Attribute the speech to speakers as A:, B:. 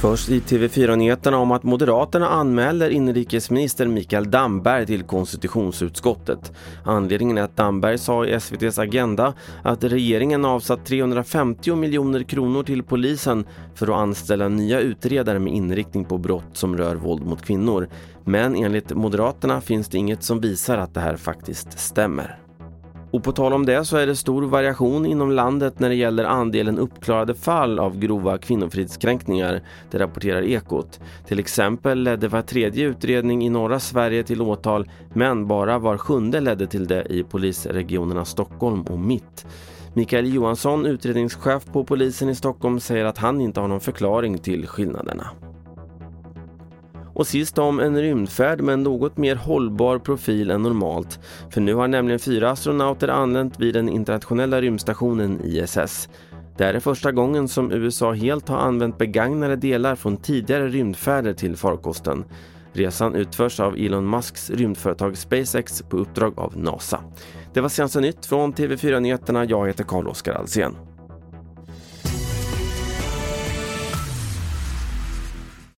A: Först i TV4-nyheterna om att Moderaterna anmäler inrikesminister Mikael Damberg till konstitutionsutskottet. Anledningen är att Damberg sa i SVTs Agenda att regeringen avsatt 350 miljoner kronor till polisen för att anställa nya utredare med inriktning på brott som rör våld mot kvinnor. Men enligt Moderaterna finns det inget som visar att det här faktiskt stämmer. Och på tal om det så är det stor variation inom landet när det gäller andelen uppklarade fall av grova kvinnofridskränkningar, det rapporterar Ekot. Till exempel ledde var tredje utredning i norra Sverige till åtal, men bara var sjunde ledde till det i polisregionerna Stockholm och Mitt. Mikael Johansson, utredningschef på polisen i Stockholm, säger att han inte har någon förklaring till skillnaderna. Och sist om en rymdfärd med en något mer hållbar profil än normalt. För nu har nämligen fyra astronauter anlänt vid den internationella rymdstationen ISS. Det här är första gången som USA helt har använt begagnade delar från tidigare rymdfärder till farkosten. Resan utförs av Elon Musks rymdföretag SpaceX på uppdrag av NASA. Det var senaste nytt från TV4 Nyheterna. Jag heter Carl-Oskar Alsen.